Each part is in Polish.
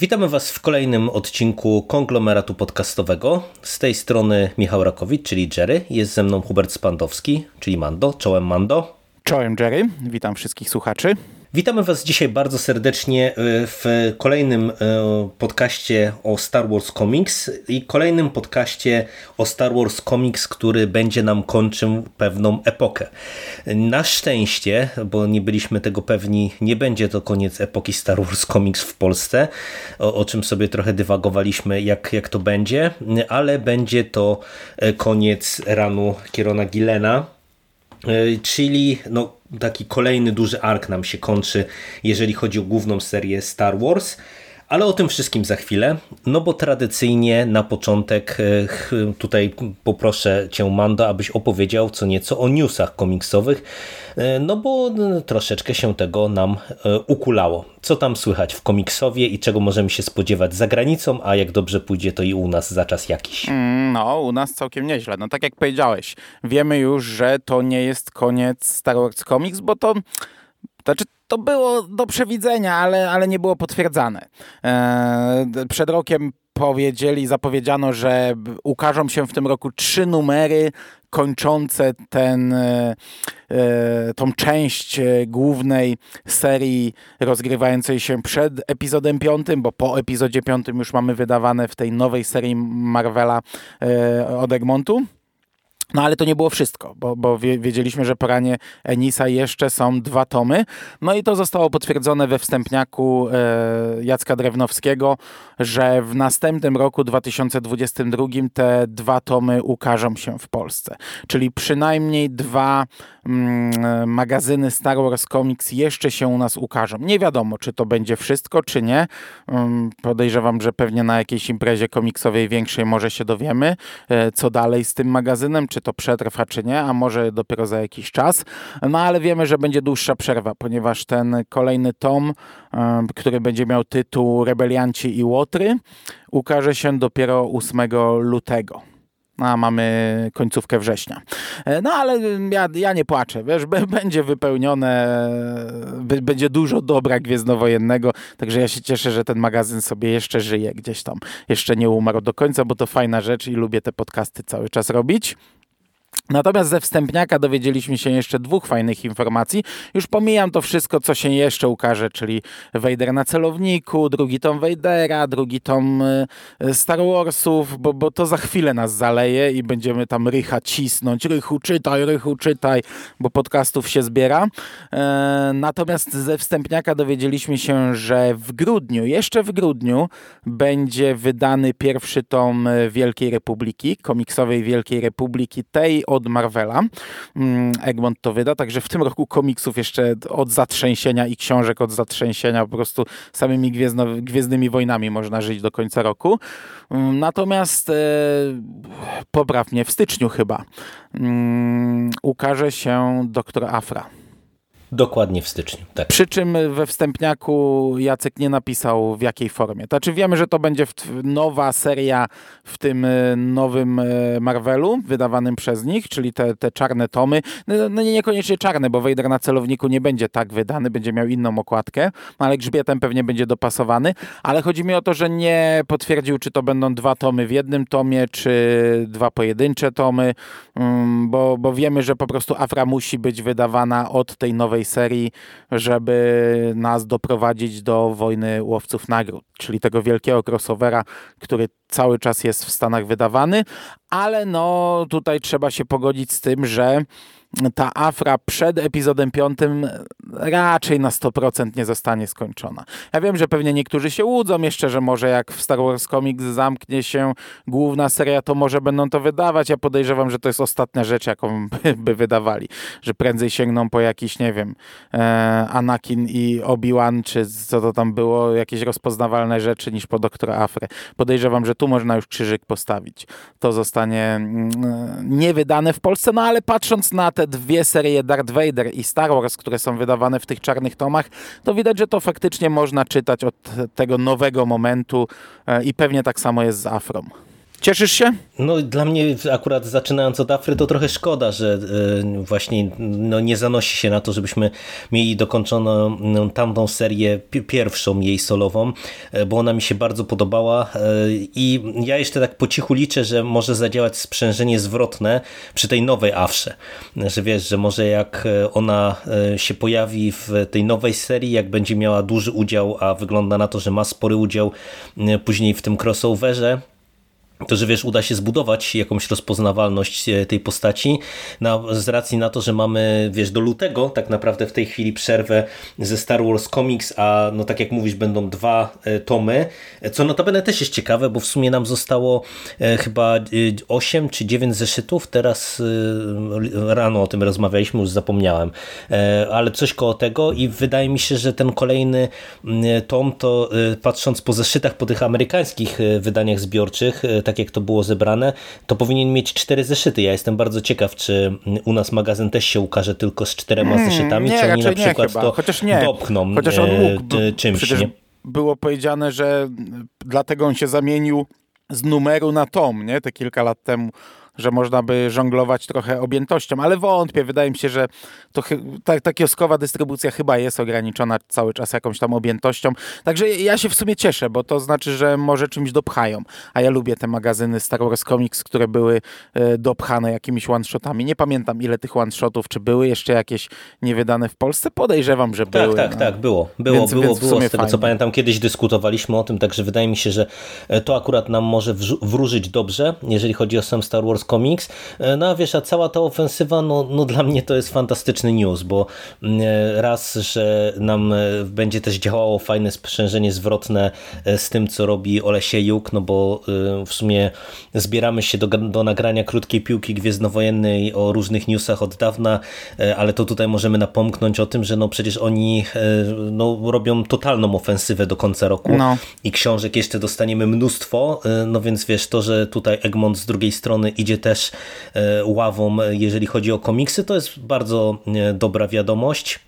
Witamy Was w kolejnym odcinku konglomeratu podcastowego. Z tej strony Michał Rakowicz, czyli Jerry. Jest ze mną Hubert Spandowski, czyli Mando. Czołem Mando. Czołem Jerry. Witam wszystkich słuchaczy. Witamy Was dzisiaj bardzo serdecznie e, w kolejnym e, podcaście o Star Wars Comics i kolejnym podcaście o Star Wars Comics, który będzie nam kończył pewną epokę. Na szczęście, bo nie byliśmy tego pewni, nie będzie to koniec epoki Star Wars Comics w Polsce, o, o czym sobie trochę dywagowaliśmy, jak, jak to będzie, ale będzie to e, koniec ranu Kierona Gillena, czyli no, taki kolejny duży ark nam się kończy, jeżeli chodzi o główną serię Star Wars. Ale o tym wszystkim za chwilę, no bo tradycyjnie na początek e, tutaj poproszę Cię Mando, abyś opowiedział co nieco o newsach komiksowych, e, no bo troszeczkę się tego nam e, ukulało. Co tam słychać w komiksowie i czego możemy się spodziewać za granicą, a jak dobrze pójdzie to i u nas za czas jakiś. Mm, no, u nas całkiem nieźle. No tak jak powiedziałeś, wiemy już, że to nie jest koniec Star Wars Comics, bo to znaczy, to było do przewidzenia, ale, ale nie było potwierdzane. E, przed rokiem powiedzieli, zapowiedziano, że ukażą się w tym roku trzy numery kończące ten, e, e, tą część głównej serii rozgrywającej się przed epizodem piątym, bo po epizodzie piątym już mamy wydawane w tej nowej serii Marvela od Egmontu. No ale to nie było wszystko, bo, bo wiedzieliśmy, że po ranie Enisa jeszcze są dwa tomy. No i to zostało potwierdzone we wstępniaku e, Jacka Drewnowskiego, że w następnym roku 2022 te dwa tomy ukażą się w Polsce. Czyli przynajmniej dwa mm, magazyny Star Wars Comics jeszcze się u nas ukażą. Nie wiadomo, czy to będzie wszystko, czy nie. Um, podejrzewam, że pewnie na jakiejś imprezie komiksowej większej może się dowiemy, e, co dalej z tym magazynem, czy to przetrwa, czy nie, a może dopiero za jakiś czas. No ale wiemy, że będzie dłuższa przerwa, ponieważ ten kolejny tom, który będzie miał tytuł Rebelianci i Łotry, ukaże się dopiero 8 lutego a mamy końcówkę września. E, no ale ja, ja nie płaczę, wiesz, będzie wypełnione, będzie dużo dobra gwiezdnowojennego, także ja się cieszę, że ten magazyn sobie jeszcze żyje gdzieś tam, jeszcze nie umarł do końca, bo to fajna rzecz i lubię te podcasty cały czas robić. Natomiast ze wstępniaka dowiedzieliśmy się jeszcze dwóch fajnych informacji. Już pomijam to wszystko, co się jeszcze ukaże, czyli Vader na celowniku, drugi tom Vadera, drugi tom e, Star Warsów, bo, bo to za chwilę nas zaleje i będziemy tam Rycha cisnąć. Rychu czytaj, Rychu czytaj, bo podcastów się zbiera. E, natomiast ze wstępniaka dowiedzieliśmy się, że w grudniu, jeszcze w grudniu, będzie wydany pierwszy tom Wielkiej Republiki, komiksowej Wielkiej Republiki, tej od Marvela. Mm, Egmont to wyda, także w tym roku komiksów jeszcze od zatrzęsienia i książek od zatrzęsienia po prostu samymi gwiezdno, Gwiezdnymi Wojnami można żyć do końca roku. Mm, natomiast e, popraw mnie, w styczniu chyba mm, ukaże się Doktor Afra. Dokładnie w styczniu. Tak. Przy czym we wstępniaku Jacek nie napisał w jakiej formie. Znaczy wiemy, że to będzie nowa seria w tym e, nowym e, Marvelu, wydawanym przez nich, czyli te, te czarne tomy. No, no niekoniecznie czarne, bo Vader na celowniku nie będzie tak wydany, będzie miał inną okładkę, no, ale grzbietem pewnie będzie dopasowany. Ale chodzi mi o to, że nie potwierdził, czy to będą dwa tomy w jednym tomie, czy dwa pojedyncze tomy, mm, bo, bo wiemy, że po prostu Afra musi być wydawana od tej nowej nowej serii, żeby nas doprowadzić do wojny łowców nagród, czyli tego wielkiego crossovera, który cały czas jest w Stanach wydawany, ale no tutaj trzeba się pogodzić z tym, że ta afra przed epizodem piątym raczej na 100% nie zostanie skończona. Ja wiem, że pewnie niektórzy się łudzą jeszcze, że może jak w Star Wars Comics zamknie się główna seria, to może będą to wydawać. Ja podejrzewam, że to jest ostatnia rzecz, jaką by, by wydawali. Że prędzej sięgną po jakiś, nie wiem, e, Anakin i Obi-Wan, czy co to tam było, jakieś rozpoznawalne rzeczy niż po Doktora Afrę. Podejrzewam, że tu można już krzyżyk postawić. To zostanie mm, niewydane w Polsce, no ale patrząc na te dwie serie Darth Vader i Star Wars, które są wydawane w tych czarnych tomach, to widać, że to faktycznie można czytać od tego nowego momentu e, i pewnie tak samo jest z Afrom. Cieszysz się? No dla mnie akurat zaczynając od Afry to trochę szkoda, że e, właśnie no, nie zanosi się na to, żebyśmy mieli dokończoną no, tamtą serię pierwszą jej solową, e, bo ona mi się bardzo podobała e, i ja jeszcze tak po cichu liczę, że może zadziałać sprzężenie zwrotne przy tej nowej Afrze, że wiesz, że może jak ona się pojawi w tej nowej serii, jak będzie miała duży udział, a wygląda na to, że ma spory udział później w tym crossoverze, to, że wiesz, uda się zbudować jakąś rozpoznawalność e, tej postaci na, z racji na to, że mamy, wiesz, do lutego tak naprawdę w tej chwili przerwę ze Star Wars Comics, a no tak jak mówisz, będą dwa e, tomy, co notabene też jest ciekawe, bo w sumie nam zostało e, chyba 8 czy 9 zeszytów, teraz rano o tym rozmawialiśmy, już zapomniałem, ale coś koło tego i wydaje mi się, że ten kolejny tom to patrząc po zeszytach, po tych amerykańskich wydaniach zbiorczych, tak jak to było zebrane, to powinien mieć cztery zeszyty. Ja jestem bardzo ciekaw, czy u nas magazyn też się ukaże tylko z czterema hmm, zeszytami, nie, czy oni na przykład to Chociaż nie. dopchną Chociaż on mógł, e, czymś. Przecież nie? było powiedziane, że dlatego on się zamienił z numeru na tom, nie? Te kilka lat temu że można by żonglować trochę objętością, ale wątpię. Wydaje mi się, że to ta, ta kioskowa dystrybucja chyba jest ograniczona cały czas jakąś tam objętością. Także ja się w sumie cieszę, bo to znaczy, że może czymś dopchają. A ja lubię te magazyny Star Wars Comics, które były e, dopchane jakimiś one-shotami. Nie pamiętam ile tych one-shotów, czy były jeszcze jakieś niewydane w Polsce. Podejrzewam, że tak, były. Tak, tak, tak, było. Było, więc, było, więc było. Z tego fajnie. co pamiętam, kiedyś dyskutowaliśmy o tym, także wydaje mi się, że e, to akurat nam może wróżyć dobrze, jeżeli chodzi o sam Star Wars Comics. E, no a wiesz, a cała ta ofensywa, no, no dla mnie to jest fantastyczny news, bo mm, e, raz, że nam e, będzie też działało fajne sprzężenie zwrotne z tym, co robi Olesiejuk, no bo w sumie zbieramy się do, do nagrania krótkiej piłki gwiezdnowojennej o różnych newsach od dawna, ale to tutaj możemy napomknąć o tym, że no przecież oni no, robią totalną ofensywę do końca roku no. i książek jeszcze dostaniemy mnóstwo, no więc wiesz, to, że tutaj Egmont z drugiej strony idzie też E, ławą, jeżeli chodzi o komiksy, to jest bardzo e, dobra wiadomość.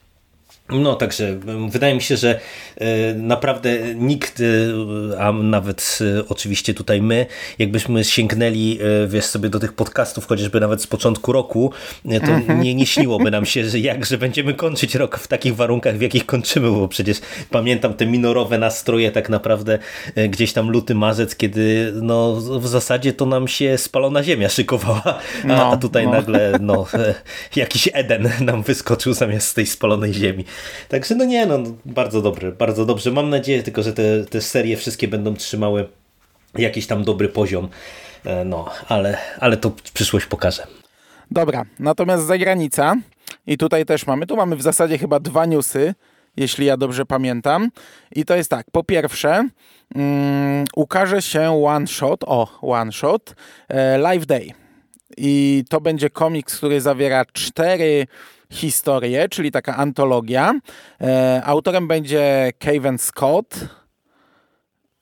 No, także wydaje mi się, że e, naprawdę nikt, e, a nawet e, oczywiście tutaj my, jakbyśmy sięgnęli, wiesz, sobie do tych podcastów, chociażby nawet z początku roku, to mhm. nie, nie śniłoby nam się, że jak, że będziemy kończyć rok w takich warunkach, w jakich kończymy, bo przecież pamiętam te minorowe nastroje tak naprawdę gdzieś tam luty, marzec, kiedy no w zasadzie to nam się spalona ziemia szykowała, a, no, a tutaj no. nagle no, jakiś Eden nam wyskoczył zamiast tej spalonej ziemi. Także no nie, no bardzo dobry, bardzo dobrze. Mam nadzieję tylko, że te, te serie wszystkie będą trzymały jakiś tam dobry poziom. E, no, ale, ale to przyszłość pokaże. Dobra, natomiast zagranica i tutaj też mamy, tu mamy w zasadzie chyba dwa newsy, jeśli ja dobrze pamiętam. I to jest tak, po pierwsze um, ukaże się one shot, o, one shot, e, Live Day. I to będzie komiks, który zawiera cztery historię, czyli taka antologia. E, autorem będzie Kevin Scott,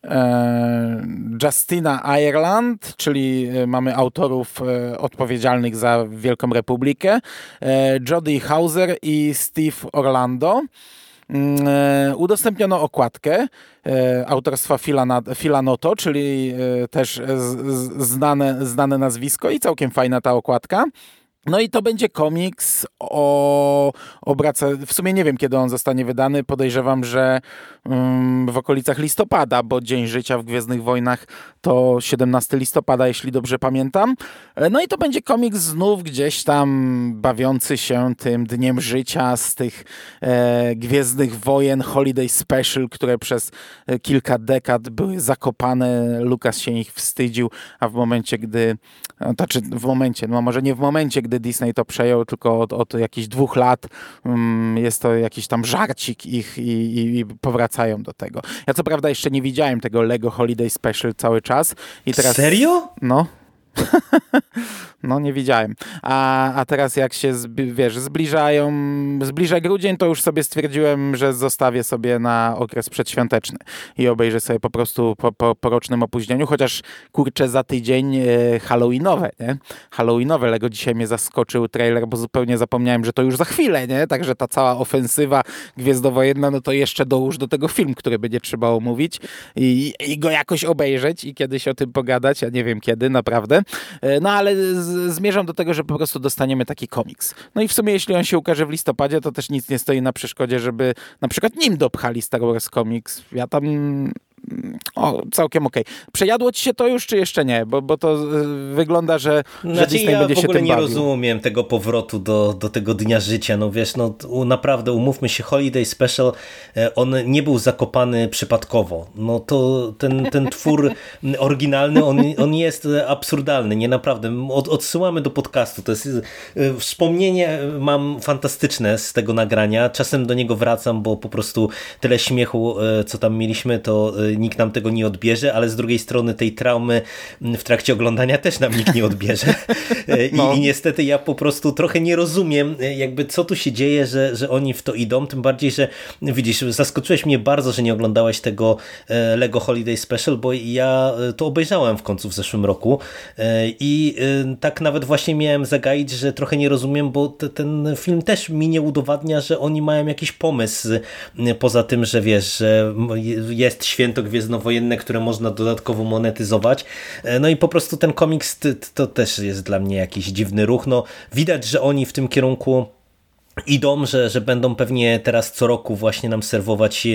e, Justina Ireland, czyli e, mamy autorów odpowiedzialnych za Wielką Republikę, Jody Hauser i Steve Orlando. Mm, udostępniono okładkę autorstwa Filanoto, czyli też znane, znane nazwisko i całkiem fajna ta okładka. No i to będzie komiks o obrace. W sumie nie wiem, kiedy on zostanie wydany. Podejrzewam, że w okolicach listopada, bo Dzień Życia w Gwiezdnych Wojnach to 17 listopada, jeśli dobrze pamiętam. No i to będzie komiks znów gdzieś tam bawiący się tym Dniem Życia z tych e, Gwiezdnych Wojen Holiday Special, które przez e, kilka dekad były zakopane. Lukas się ich wstydził, a w momencie, gdy no, znaczy w momencie, no może nie w momencie, gdy Disney to przejął, tylko od, od jakichś dwóch lat um, jest to jakiś tam żarcik ich i, i, i powraca wracają do tego. Ja co prawda jeszcze nie widziałem tego Lego Holiday Special cały czas. I teraz, Serio? No. No nie widziałem. A, a teraz jak się, wiesz, zbliżają, zbliża grudzień, to już sobie stwierdziłem, że zostawię sobie na okres przedświąteczny i obejrzę sobie po prostu po, po, po rocznym opóźnieniu, chociaż kurczę za tydzień e, halloweenowe, nie? Halloweenowe, Lego dzisiaj mnie zaskoczył trailer, bo zupełnie zapomniałem, że to już za chwilę, nie? Także ta cała ofensywa gwiezdnowojenna, no to jeszcze dołóż do tego film, który będzie trzeba omówić i, i go jakoś obejrzeć i kiedyś o tym pogadać, ja nie wiem kiedy, naprawdę. E, no ale z, zmierzam do tego, że po prostu dostaniemy taki komiks. No i w sumie jeśli on się ukaże w listopadzie, to też nic nie stoi na przeszkodzie, żeby na przykład nim dopchali Star Wars Comics. Ja tam o, całkiem okej. Okay. Przejadło ci się to już, czy jeszcze nie? Bo, bo to y, wygląda, że, znaczy, że Disney ja będzie się tym bawił. Ja nie rozumiem tego powrotu do, do tego dnia życia. No wiesz, no naprawdę umówmy się, Holiday Special, e, on nie był zakopany przypadkowo. No to ten, ten twór oryginalny, on, on jest absurdalny, nie naprawdę. Od, odsyłamy do podcastu. To jest e, wspomnienie mam fantastyczne z tego nagrania. Czasem do niego wracam, bo po prostu tyle śmiechu, e, co tam mieliśmy, to nikt nam tego nie odbierze, ale z drugiej strony tej traumy w trakcie oglądania też nam nikt nie odbierze. I, no. I, niestety ja po prostu trochę nie rozumiem, jakby co tu się dzieje, że, że oni w to idą, tym bardziej, że widzisz, zaskoczyłeś mnie bardzo, że nie oglądałeś tego e, Lego Holiday Special, bo ja e, to obejrzałem w końcu w zeszłym roku e, i tak nawet właśnie miałem zagaić, że trochę nie rozumiem, bo te, ten film też mi nie udowadnia, że oni mają jakiś pomysł poza tym, że wiesz, że jest święto gwiezdnowojenne, które można dodatkowo monetyzować. E, no i po prostu ten komiks to też jest dla mnie jakiś dziwny ruch. No, widać, że oni w tym kierunku idą, że, że będą pewnie teraz co roku właśnie nam serwować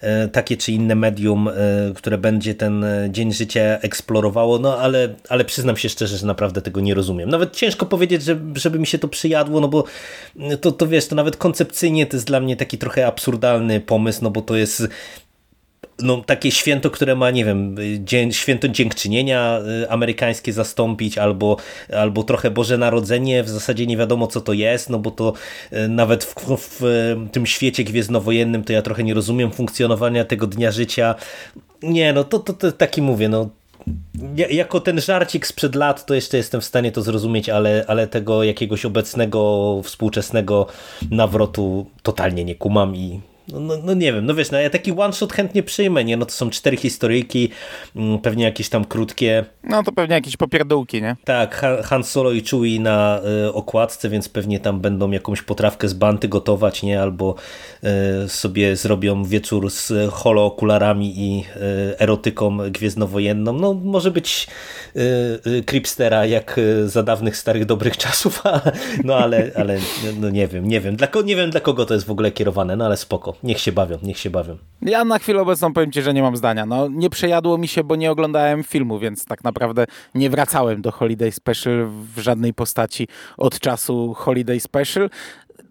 e, takie czy inne medium, e, które będzie ten dzień życia eksplorowało, no ale, ale przyznam się szczerze, że naprawdę tego nie rozumiem. Nawet ciężko powiedzieć, że, żeby mi się to przyjadło, no bo to, to wiesz, to nawet koncepcyjnie to jest dla mnie taki trochę absurdalny pomysł, no bo to jest no, takie święto, które ma, nie wiem, święto dziękczynienia y, amerykańskie zastąpić, albo, albo trochę Boże Narodzenie, w zasadzie nie wiadomo co to jest, no bo to y, nawet w, w, w tym świecie gwiezdnowojennym to ja trochę nie rozumiem funkcjonowania tego dnia życia. Nie, no to, to, to taki mówię, no jako ten żarcik sprzed lat to jeszcze jestem w stanie to zrozumieć, ale, ale tego jakiegoś obecnego, współczesnego nawrotu totalnie nie kumam i no, no, no, nie wiem, no wiesz, no ja taki one shot chętnie przyjmę, nie? No to są cztery historyjki, mm, pewnie jakieś tam krótkie. No to pewnie jakieś popierdółki, nie? Tak, Han Solo i Chewie na y, okładce, więc pewnie tam będą jakąś potrawkę z banty gotować, nie? Albo y, sobie zrobią wieczór z holookularami i y, erotyką gwiezdnowojenną. No może być y, Cripstera jak za dawnych starych dobrych czasów, no ale, ale no nie wiem, nie wiem. Dla, nie wiem dla kogo to jest w ogóle kierowane, no ale spoko niech się bawią, niech się bawią. Ja na chwilę obecną powiem Ci, że nie mam zdania. No, nie przejadło mi się, bo nie oglądałem filmu, więc tak naprawdę nie wracałem do Holiday Special w żadnej postaci od czasu Holiday Special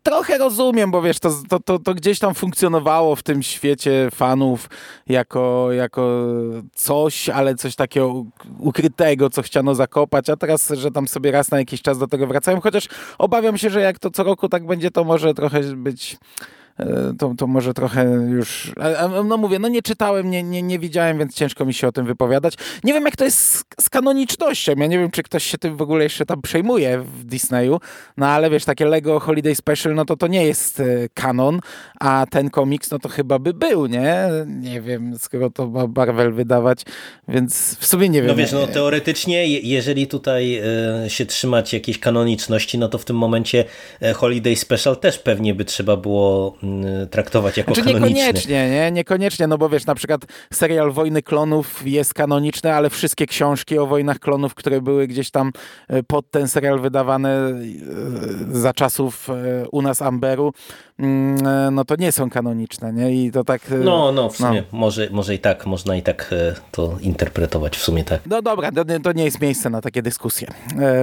trochę rozumiem, bo wiesz, to, to, to, to, gdzieś tam funkcjonowało w tym świecie fanów jako, jako coś, ale coś takiego ukrytego, co chciano zakopać, a teraz, że tam sobie raz na jakiś czas do tego wracają, chociaż obawiam się, że jak to co roku tak będzie, to może trochę być to, to może trochę już... No mówię, no nie czytałem, nie, nie, nie widziałem, więc ciężko mi się o tym wypowiadać. Nie wiem, jak to jest z, z kanonicznością. Ja nie wiem, czy ktoś się tym w ogóle jeszcze tam przejmuje w Disneyu, no ale wiesz, takie Lego Holiday Special, no to to nie jest e, kanon, a ten komiks, no to chyba by był, nie? Nie wiem, skoro to ma Marvel wydawać, więc w sumie nie wiem. No wiesz, no teoretycznie, jeżeli tutaj e, się trzymać jakiejś kanoniczności, no to w tym momencie Holiday Special też pewnie by trzeba było Y, traktować jako znaczy, kanoniczny. Niekoniecznie, nie? Niekoniecznie, no bo wiesz, na przykład serial Wojny Klonów jest kanoniczny, ale wszystkie książki o Wojnach Klonów, które były gdzieś tam y, pod ten serial wydawane y, za czasów u nas Amberu, no to nie są kanoniczne, nie? I to tak... No, no, w sumie no. Może, może i tak, można i tak to interpretować, w sumie tak. No dobra, to, to nie jest miejsce na takie dyskusje,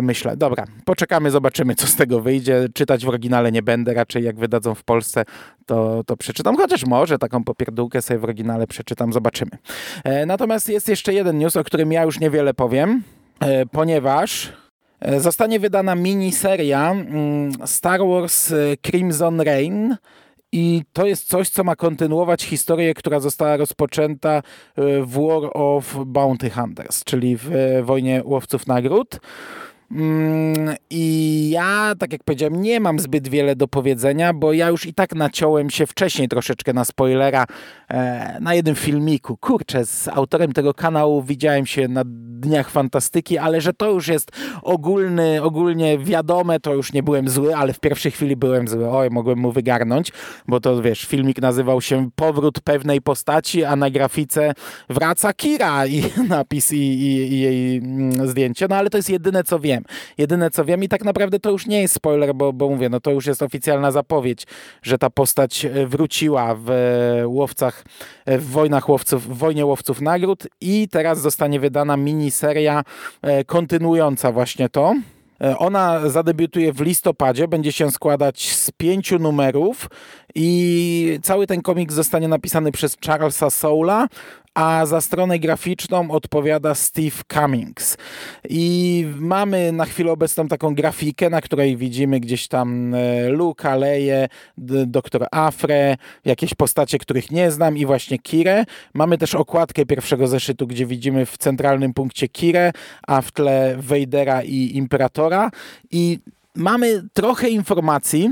myślę. Dobra, poczekamy, zobaczymy, co z tego wyjdzie. Czytać w oryginale nie będę, raczej jak wydadzą w Polsce, to, to przeczytam, chociaż może taką popierdółkę sobie w oryginale przeczytam, zobaczymy. E, natomiast jest jeszcze jeden news, o którym ja już niewiele powiem, e, ponieważ e, zostanie wydana miniseria mm, Star Wars Crimson Reign, i to jest coś, co ma kontynuować historię, która została rozpoczęta w War of Bounty Hunters, czyli w wojnie łowców nagród. Mm, I ja, tak jak powiedziałem, nie mam zbyt wiele do powiedzenia, bo ja już i tak naciąłem się wcześniej troszeczkę na spoilera e, na jednym filmiku. Kurczę, z autorem tego kanału widziałem się na Dniach Fantastyki, ale że to już jest ogólny, ogólnie wiadome, to już nie byłem zły, ale w pierwszej chwili byłem zły. Oj, mogłem mu wygarnąć, bo to wiesz, filmik nazywał się Powrót pewnej postaci, a na grafice wraca Kira i napis i, i, i jej mm, zdjęcie. No ale to jest jedyne, co wiem. Jedyne, co wiem i tak naprawdę to już nie jest spoiler, bo, bo mówię, no to już jest oficjalna zapowiedź, że ta postać e, wróciła w e, łowcach, e, w wojnach łowców, w wojnie łowców nagród i teraz zostanie wydana miniseria kontynuująca właśnie to. Ona zadebiutuje w listopadzie, będzie się składać z pięciu numerów i cały ten komiks zostanie napisany przez Charlesa Soula, a za stronę graficzną odpowiada Steve Cummings. I mamy na chwilę obecną taką grafikę, na której widzimy gdzieś tam e, Luka, Leję, doktor Afre, jakieś postacie, których nie znam i właśnie Kirę. Mamy też okładkę pierwszego zeszytu, gdzie widzimy w centralnym punkcie Kirę, a w tle Vadera i Imperatora. I mamy trochę informacji,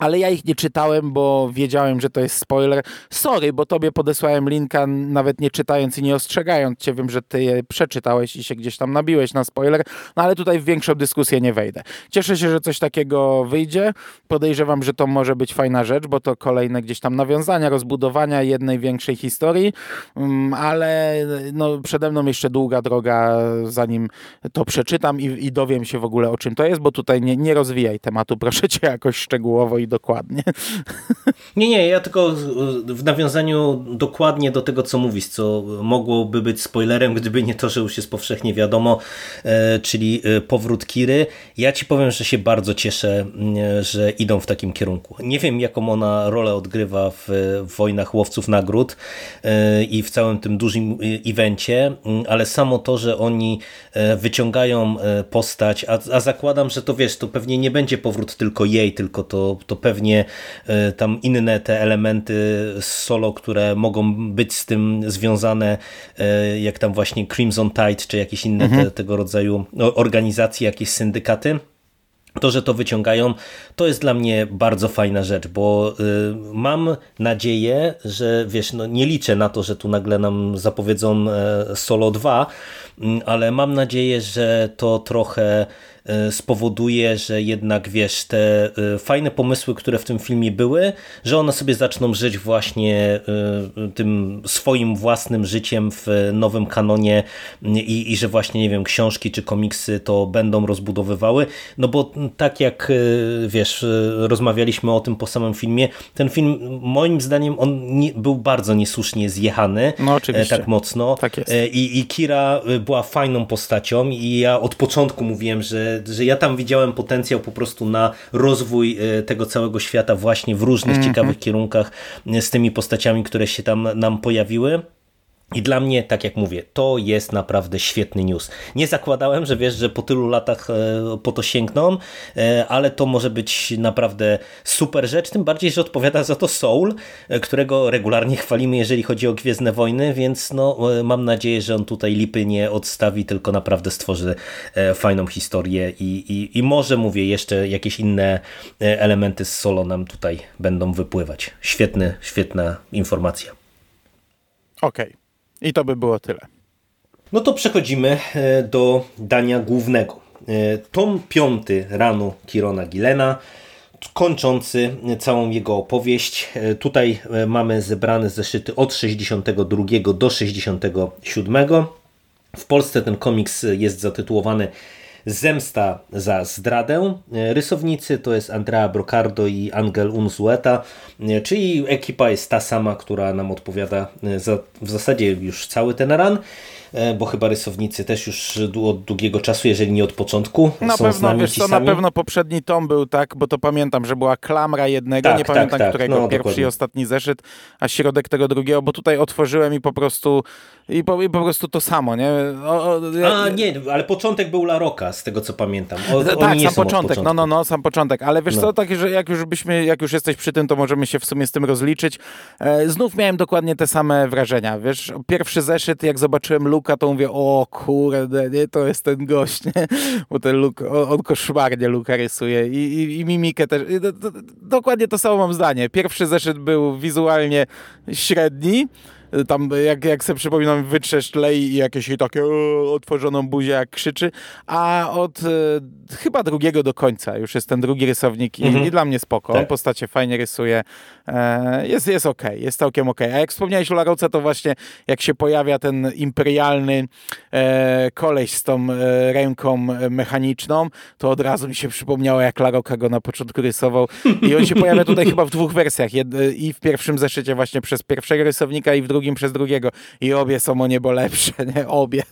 ale ja ich nie czytałem, bo wiedziałem, że to jest spoiler. Sorry, bo tobie podesłałem linka, nawet nie czytając i nie ostrzegając cię. Wiem, że ty je przeczytałeś i się gdzieś tam nabiłeś na spoiler, no ale tutaj w większą dyskusję nie wejdę. Cieszę się, że coś takiego wyjdzie. Podejrzewam, że to może być fajna rzecz, bo to kolejne gdzieś tam nawiązania, rozbudowania jednej większej historii, mm, ale no, przede mną jeszcze długa droga, zanim to przeczytam i, i dowiem się w ogóle o czym to jest, bo tutaj nie, nie rozwijaj tematu, proszę cię jakoś szczegółowo i dokładnie. Nie, nie, ja tylko w nawiązaniu dokładnie do tego, co mówisz, co mogłoby być spoilerem, gdyby nie to, że już jest powszechnie wiadomo, e, czyli e, powrót Kiry. Ja ci powiem, że się bardzo cieszę, e, że idą w takim kierunku. Nie wiem, jaką ona rolę odgrywa w Wojnach Łowców Nagród i w całym tym dużym evencie, ale samo to, że oni wyciągają postać, a, a zakładam, że to wiesz, to pewnie nie będzie powrót tylko jej, tylko to, to pewnie e, tam inne te elementy solo, które mogą być z tym związane, e, jak tam właśnie Crimson Tide, czy jakieś inne mhm. te, tego rodzaju organizacje, jakieś syndykaty. To, że to wyciągają, to jest dla mnie bardzo fajna rzecz, bo y, mam nadzieję, że wiesz, no nie liczę na to, że tu nagle nam zapowiedzą e, Solo 2, mm, ale mam nadzieję, że to trochę E, spowoduje, że jednak wiesz, te e, fajne pomysły, które w tym filmie były, że one sobie zaczną żyć właśnie e, tym swoim własnym życiem w nowym kanonie i, i że właśnie, nie wiem, książki czy komiksy to będą rozbudowywały, no bo tak jak wiesz, rozmawialiśmy o tym po samym filmie, ten film moim zdaniem on nie, był bardzo niesłusznie zjechany, no, oczywiście. tak mocno tak. I, i Kira była fajną postacią i ja od początku mówiłem, że że, ja tam widziałem potencjał po prostu na rozwój e, tego całego świata właśnie w różnych mm -hmm. ciekawych kierunkach e, z tymi postaciami, które się tam nam pojawiły. I dla mnie, tak jak mówię, to jest naprawdę świetny news. Nie zakładałem, że wiesz, że po tylu latach e, po to sięgną, e, ale to może być naprawdę super rzecz, tym bardziej, że odpowiada za to Soul, e, którego regularnie chwalimy, jeżeli chodzi o Gwiezdne Wojny, więc no, mam nadzieję, że on tutaj lipy nie odstawi, tylko naprawdę stworzy fajną historię i, i, i może, mówię, jeszcze jakieś inne elementy z Solo nam tutaj będą wypływać. Świetny, świetna informacja. Okej. Okay. I to by było tyle. No to przechodzimy e, do dania głównego. E, tom piąty ranu Kirona Gilena, kończący całą jego opowieść. E, tutaj mamy zebrane zeszyty od 62 do 67. W Polsce ten komiks jest zatytułowany Zemsta za zdradę. Rysownicy to jest Andrea Brocardo i Angel Unzueta, czyli ekipa jest ta sama, która nam odpowiada za w zasadzie już cały ten ran. E, bo chyba rysownicy też już od długiego czasu, jeżeli nie od początku, na są pewno, z nami wiesz co, na pewno poprzedni tom był tak, bo to pamiętam, że była klamra jednego, tak, nie tak, pamiętam tak, którego, no, pierwszy dokładnie. i ostatni zeszyt, a środek tego drugiego, bo tutaj otworzyłem i po prostu i po, i po prostu to samo, nie? O, o, a nie, ale początek był La Roca, z tego co pamiętam. O, tak, sam początek, no, no, no, sam początek, ale wiesz no. co, tak, że jak już byśmy, jak już jesteś przy tym, to możemy się w sumie z tym rozliczyć. E, znów miałem dokładnie te same wrażenia, wiesz, pierwszy zeszyt, jak zobaczyłem Luka, to mówię, o kurde, nie, to jest ten gość, nie? Bo ten Luke, on koszmarnie Luka rysuje i, i, i mimikę też. I do, do, dokładnie to samo mam zdanie. Pierwszy zeszyt był wizualnie średni, tam jak, jak sobie przypominam wytrzeszcz lej i jakieś takie o, otworzoną buzię jak krzyczy, a od e, chyba drugiego do końca już jest ten drugi rysownik i, mhm. i dla mnie spoko, tak. postacie fajnie rysuje, e, jest, jest okej, okay, jest całkiem okej. Okay. A jak wspomniałeś o Laroce, to właśnie jak się pojawia ten imperialny e, koleś z tą e, ręką mechaniczną, to od razu mi się przypomniało, jak Laroka go na początku rysował i on się pojawia tutaj chyba w dwóch wersjach, Jed i w pierwszym zeszycie właśnie przez pierwszego rysownika i w drugim drugim przez drugiego i obie są o niebo lepsze, nie? Obie.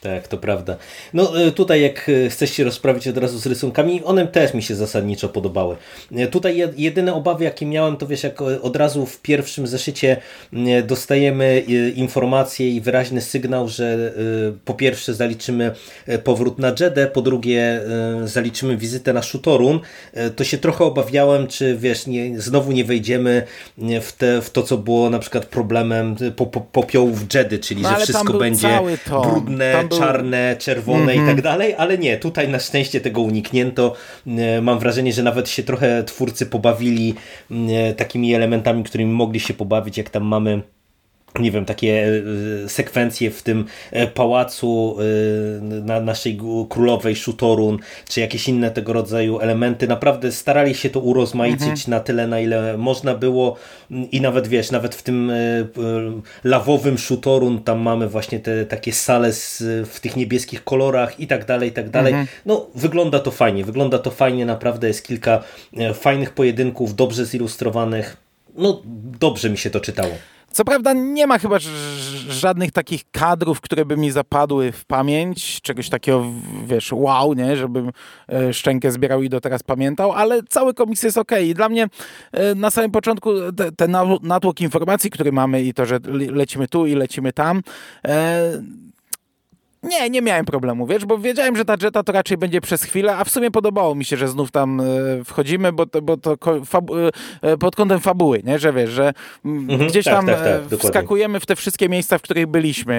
Tak, to prawda. No y, tutaj jak y, chcesz się rozprawić od razu z rysunkami, one też mi się zasadniczo podobały. Y, tutaj jedyne obawy jakie miałem, to wiesz, jak od razu w pierwszym zeszycie dostajemy informację i wyraźny sygnał, że po pierwsze zaliczymy powrót na Jedę, po drugie zaliczymy wizytę na Shutorun, to się trochę obawiałem, czy wiesz, nie, znowu nie wejdziemy w, te, w to, co było na przykład problemem po, po, popiołów Jedy, czyli no, że wszystko będzie brudne, był... czarne, czerwone mm -hmm. i mhm. tak dalej, ale nie, tutaj na szczęście tego uniknięto. E, mam wrażenie, że nawet się trochę twórcy pobawili e, takimi elementami, którymi mogli się pobawić, jak tam mamy nie wiem, takie e, sekwencje w tym e, pałacu e, na naszej królowej Shutorun, czy jakieś inne tego rodzaju elementy. Naprawdę starali się to urozmaicić mhm. na tyle, na ile można było i nawet wiesz, nawet w tym lawowym Shutorun tam mamy właśnie te takie sale z, w tych niebieskich kolorach i tak dalej, i tak dalej. Mhm. No, wygląda to fajnie, wygląda to fajnie, naprawdę jest kilka fajnych pojedynków, dobrze zilustrowanych. No, dobrze mi się to czytało. Co prawda nie ma chyba żadnych takich kadrów, które by mi zapadły w pamięć, czegoś takiego, wiesz, wow, nie, żebym e, szczękę zbierał i do teraz pamiętał, ale cały komiks jest ok. I dla mnie e, na samym początku ten natłok informacji, który mamy i to, że lecimy tu i lecimy tam, e, nie, nie miałem problemu, wiesz, bo wiedziałem, że ta Jetta to raczej będzie przez chwilę, a w sumie podobało mi się, że znów tam e, wchodzimy, bo to, bo to e, pod kątem fabuły, nie, że wiesz, że mhm, gdzieś tak, tam tak, tak, wskakujemy w te wszystkie miejsca, w których byliśmy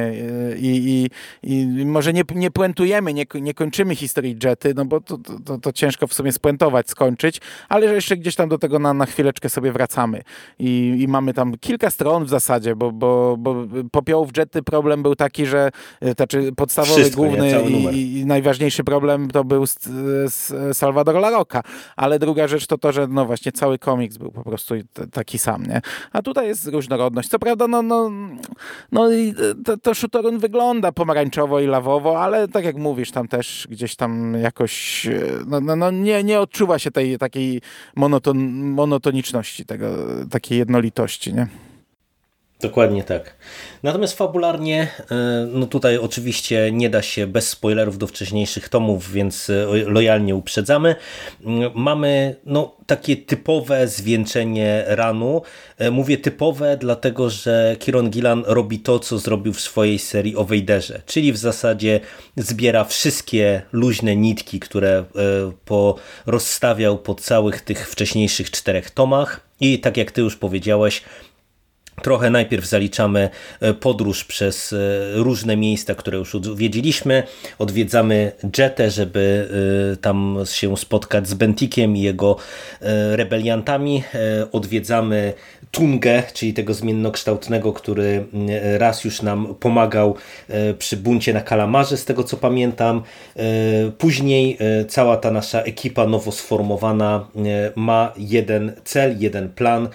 e, i, i, i może nie, nie puentujemy, nie, nie kończymy historii Jetty, no bo to, to, to, ciężko w sumie spuentować, skończyć, ale że jeszcze gdzieś tam do tego na, na chwileczkę sobie wracamy. I, i mamy tam kilka stron w zasadzie, bo, bo, bo popiołów Jetty problem był taki, że znaczy pod podstawowy, Wszystko, główny i, i, najważniejszy problem to był z, z Salvador La Roca, ale druga rzecz to to, że no właśnie cały komiks był po prostu taki sam, nie? A tutaj jest różnorodność. Co prawda, no, no, no i to, to Shutorun wygląda pomarańczowo i lawowo, ale tak jak mówisz, tam też gdzieś tam jakoś no, no, no nie, nie odczuwa się tej takiej monoton, monotoniczności, tego, takiej jednolitości, nie? Dokładnie tak. Natomiast fabularnie, e, no tutaj oczywiście nie da się bez spoilerów do wcześniejszych tomów, więc e, lojalnie uprzedzamy. Mm, mamy no, takie typowe zwieńczenie ranu. E, mówię typowe, dlatego że Kieron Gillan robi to, co zrobił w swojej serii o Wejderze, czyli w zasadzie zbiera wszystkie luźne nitki, które rozstawiał po całych tych wcześniejszych czterech tomach i tak jak ty już powiedziałeś, Trochę najpierw zaliczamy e, podróż przez e, różne miejsca, które już odwiedziliśmy. Odwiedzamy Jetę, żeby e, tam się spotkać z Bentikiem i jego rebeliantami. Odwiedzamy Tungę, czyli tego zmiennokształtnego, który raz już nam pomagał przy buncie na Kalamarze, z tego co pamiętam. Później cała ta nasza ekipa nowo sformowana ma jeden cel, jeden plan,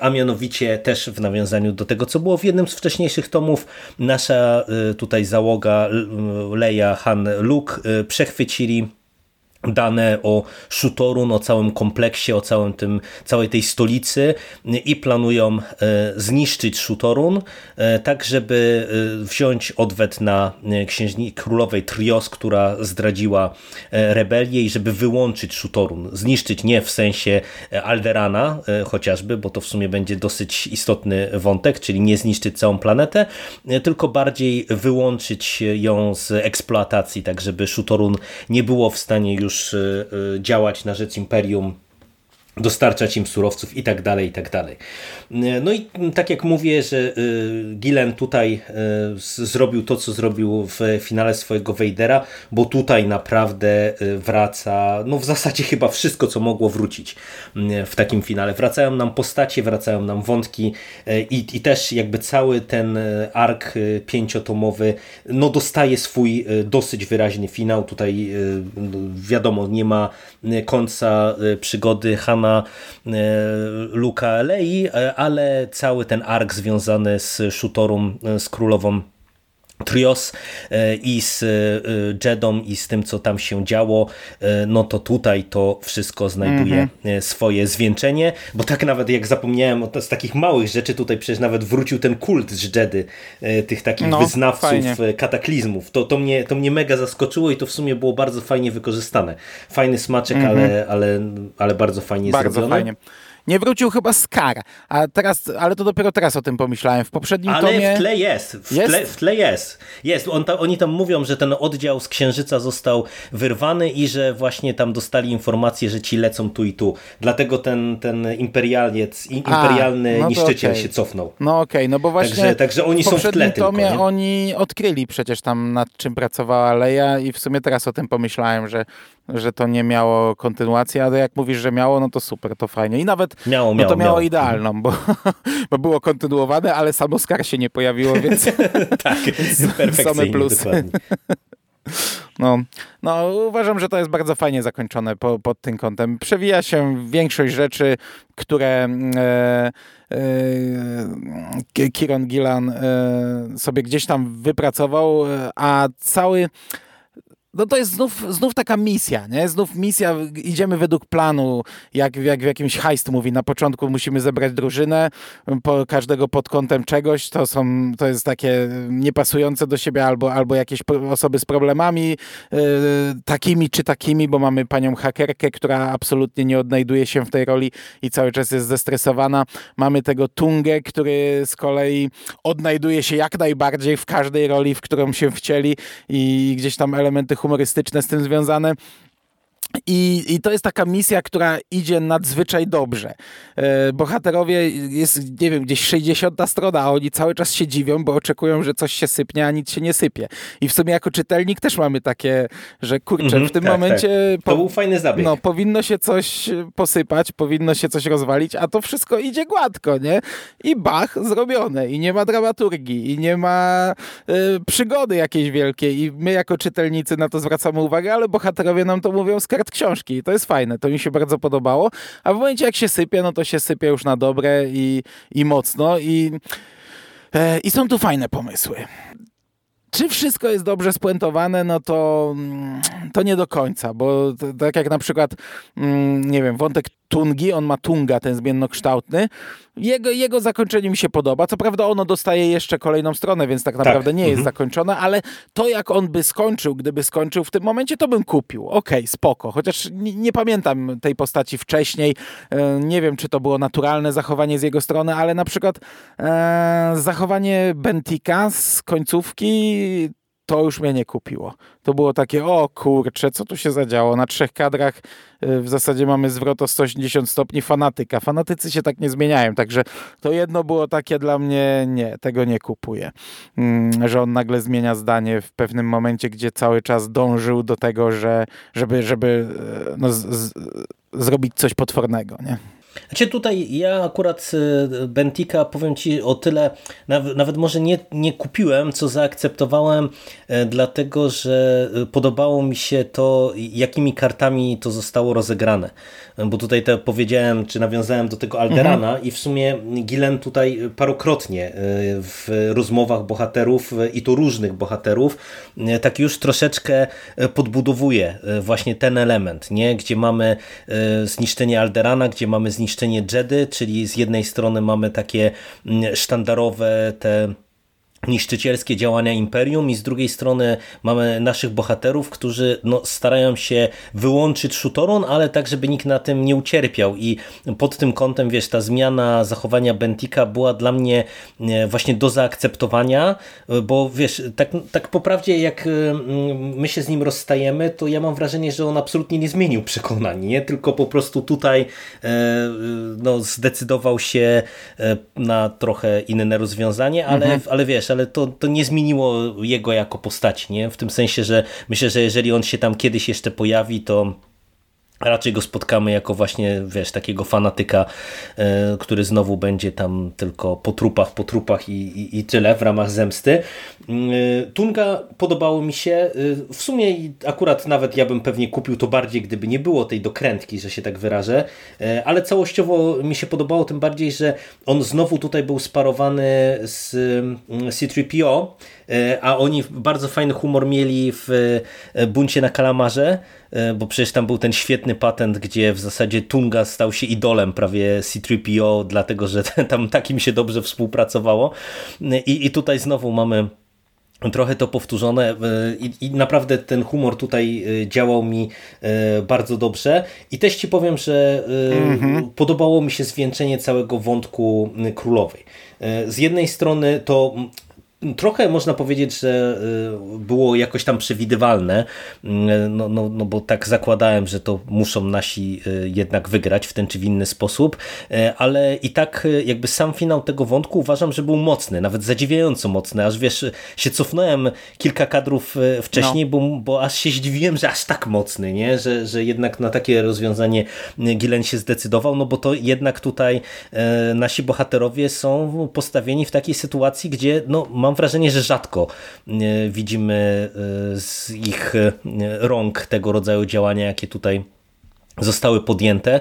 a mianowicie też w nawiązaniu nawiązaniu do tego, co było w jednym z wcześniejszych tomów. Nasza y, tutaj załoga Leia, Han, Luke y, przechwycili dane o Shutorun, o całym kompleksie, o całym tym, całej tej stolicy i planują e, zniszczyć Shutorun, e, tak żeby e, wziąć odwet na księżni królowej Trios, która zdradziła rebelię i żeby wyłączyć Shutorun. Zniszczyć nie w sensie Alderana chociażby, bo to w sumie będzie dosyć istotny wątek, czyli nie zniszczyć całą planetę, tylko bardziej wyłączyć ją z eksploatacji, tak żeby Shutorun nie było w stanie już już y, y, działać na rzecz Imperium dostarczać im surowców i tak dalej, i tak dalej. No i tak jak mówię, że y, Gillen tutaj y, zrobił to, co zrobił w finale swojego Vadera, bo tutaj naprawdę wraca, no w zasadzie chyba wszystko, co mogło wrócić w takim finale. Wracają nam postacie, wracają nam wątki i, i też jakby cały ten ark pięciotomowy, no dostaje swój dosyć wyraźny finał. Tutaj wiadomo, nie ma końca przygody Hanna Luka Lei, ale cały ten ark związany z Shutorą, z królową Trios e, i z e, Jedą i z tym, co tam się działo, e, no to tutaj to wszystko znajduje mm-hmm. swoje zwieńczenie, bo tak nawet jak zapomniałem z takich małych rzeczy, tutaj przecież nawet wrócił ten kult z Jedy, tych takich no, wyznawców fajnie. kataklizmów. To, to, mnie, to mnie mega zaskoczyło i to w sumie było bardzo fajnie wykorzystane. Fajny smaczek, mm-hmm. ale, ale, ale bardzo fajnie bardzo zrobione. Fajnie. Nie wrócił chyba Scar, a teraz, ale to dopiero teraz o tym pomyślałem. W poprzednim ale tomie... w tle jest. W, jest? Tle, w tle jest. Jest. On oni tam mówią, że ten oddział z Księżyca został wyrwany i że właśnie tam dostali informację, że ci lecą tu i tu. Dlatego ten, ten imperialiec, imperialny a, no niszczyciel okay. się cofnął. No okej, okay, no bo właśnie także, także oni są w tle tomie tylko, oni odkryli przecież tam nad czym pracowała Leia i w sumie teraz o tym pomyślałem, że że to nie miało kontynuacji, ale jak mówisz, że miało, no to super, to fajnie. I nawet miało, no to miało, miało. idealną, bo, bo było kontynuowane, ale samo Scar się nie pojawiło, więc tak, same plusy. No, no, uważam, że to jest bardzo fajnie zakończone po, pod tym kątem. Przewija się większość rzeczy, które e, e, Kieron Gillan e, sobie gdzieś tam wypracował, e, a cały no to jest znów, znów taka misja, nie? Znów misja, idziemy według planu, jak, jak w jakimś heist mówi. Na początku musimy zebrać drużynę, po, każdego pod kątem czegoś, to są, to jest takie niepasujące do siebie albo, albo jakieś osoby z problemami yy, takimi czy takimi, bo mamy panią hakerkę, która absolutnie nie odnajduje się w tej roli i cały czas jest zestresowana. Mamy tego Tungę, który z kolei odnajduje się jak najbardziej w każdej roli, w którą się wcieli i gdzieś tam elementy humorystyczne z tym związane. I, I to jest taka misja, która idzie nadzwyczaj dobrze. E, bohaterowie, jest, nie wiem, gdzieś 60 strona, a oni cały czas się dziwią, bo oczekują, że coś się sypnie, a nic się nie sypie. I w sumie jako czytelnik też mamy takie, że kurczę, mm -hmm, w tym tak, momencie... Tak. To po, był fajny zabieg. No, powinno się coś posypać, powinno się coś rozwalić, a to wszystko idzie gładko, nie? I bach, zrobione. I nie ma dramaturgii, i nie ma y, przygody jakiejś wielkiej. I my jako czytelnicy na to zwracamy uwagę, ale bohaterowie nam to mówią z kart książki. I to jest fajne, to mi się bardzo podobało, a w momencie jak się sypie, no to się sypie już na dobre i, i mocno. I, e, i są tu fajne pomysły. Czy wszystko jest dobrze spuentowane, no to, mm, to nie do końca, bo tak jak na przykład, mm, nie wiem, wątek Tungi, on ma Tunga, ten zmiennokształtny. Jego, jego zakończenie mi się podoba. Co prawda ono dostaje jeszcze kolejną stronę, więc tak naprawdę tak. nie jest mhm. zakończone, ale to jak on by skończył, gdyby skończył w tym momencie, to bym kupił. Okej, okay, spoko. Chociaż nie, nie, pamiętam tej postaci wcześniej. E, nie wiem, czy to było naturalne zachowanie z jego strony, ale na przykład e, zachowanie Bentika z końcówki to już mnie nie kupiło. To było takie, o kurczę, co tu się zadziało? Na trzech kadrach y, w zasadzie mamy zwrot o 180 stopni fanatyka. Fanatycy się tak nie zmieniają, także to jedno było takie dla mnie, nie, tego nie kupuję. Mm, że on nagle zmienia zdanie w pewnym momencie, gdzie cały czas dążył do tego, że, żeby, żeby y, no, z, z, zrobić coś potwornego, nie? Znaczy tutaj ja akurat y, Bentika powiem Ci o tyle, nawet może nie, nie kupiłem, co zaakceptowałem, e, dlatego że y, podobało mi się to, jakimi kartami to zostało rozegrane. Bo tutaj te powiedziałem, czy nawiązałem do tego Alderana mhm. i w sumie Gilen tutaj parokrotnie e, w rozmowach bohaterów e, i to różnych bohaterów, tak już troszeczkę podbudowuje właśnie ten element, nie? gdzie mamy zniszczenie Alderana, gdzie mamy zniszczenie Jedy, czyli z jednej strony mamy takie mm, sztandarowe te niszczycielskie działania Imperium i z drugiej strony mamy naszych bohaterów, którzy no, starają się wyłączyć Shutoron, ale tak, żeby nikt na tym nie ucierpiał i pod tym kątem, wiesz, ta zmiana zachowania Bentika była dla mnie e, właśnie do zaakceptowania, bo wiesz, tak, tak po prawdzie jak e, my się z nim rozstajemy, to ja mam wrażenie, że on absolutnie nie zmienił przekonań, nie? tylko po prostu tutaj e, no, zdecydował się na trochę inne rozwiązanie, ale, mhm. ale wiesz, ale to, to nie zmieniło jego jako postaci, nie? W tym sensie, że myślę, że jeżeli on się tam kiedyś jeszcze pojawi, to raczej go spotkamy jako właśnie, wiesz, takiego fanatyka, e, który znowu będzie tam tylko po trupach, po trupach i, i, i tyle w ramach zemsty. Mm, e, Tunga podobało mi się, e, w sumie akurat nawet ja bym pewnie kupił to bardziej, gdyby nie było tej dokrętki, że się tak wyrażę, ale całościowo mi się podobało, tym bardziej, że on znowu tutaj był sparowany z mm, C-3PO, a oni bardzo fajny humor mieli w Buncie na Kalamarze, bo przecież tam był ten świetny patent, gdzie w zasadzie Tunga stał się idolem prawie C-3PO, dlatego że tam takim się dobrze współpracowało. I, i tutaj znowu mamy trochę to powtórzone e, I, i, naprawdę ten humor tutaj e, działał mi bardzo dobrze i też ci powiem, że mm-hmm. podobało mi się zwieńczenie całego wątku królowej. Z jednej strony to trochę można powiedzieć, że y, było jakoś tam przewidywalne, y, no, no, no bo tak zakładałem, że to muszą nasi y, jednak wygrać w ten czy w inny sposób, ale i tak jakby sam finał tego wątku uważam, że był mocny, nawet zadziwiająco mocny, aż wiesz, się cofnąłem kilka kadrów wcześniej, no. bo, bo aż się zdziwiłem, że aż tak mocny, nie? Że, że jednak na takie rozwiązanie Gilen się zdecydował, no bo to jednak tutaj nasi bohaterowie są postawieni w takiej sytuacji, gdzie no, mam mam wrażenie, że rzadko e, widzimy e, z ich e, rąk tego rodzaju działania, jakie tutaj zostały podjęte,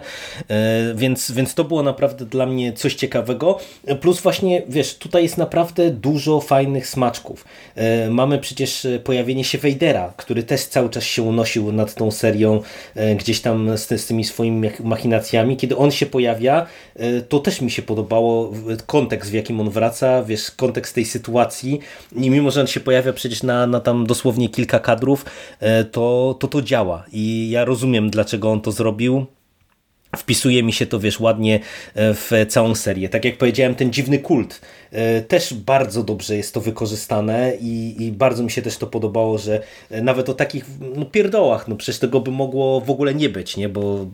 e, więc, więc to było naprawdę dla mnie coś ciekawego. Plus właśnie, wiesz, tutaj jest naprawdę dużo fajnych smaczków. E, mamy przecież pojawienie się Wejdera, który też cały czas się unosił nad tą serią e, gdzieś tam z, z tymi swoimi machinacjami. Kiedy on się pojawia, to też mi się podobało kontekst, w jakim on wraca, wiesz, kontekst tej sytuacji i mimo, że on się pojawia przecież na, na tam dosłownie kilka kadrów, to, to to działa i ja rozumiem, dlaczego on to zrobił zrobił, wpisuje mi się to, wiesz, ładnie e, w całą serię. Tak jak powiedziałem, ten dziwny kult e, też bardzo dobrze jest to wykorzystane i, i bardzo mi się też to podobało, że e, nawet o takich no, pierdołach, no przecież tego by mogło w ogóle nie być, nie, bo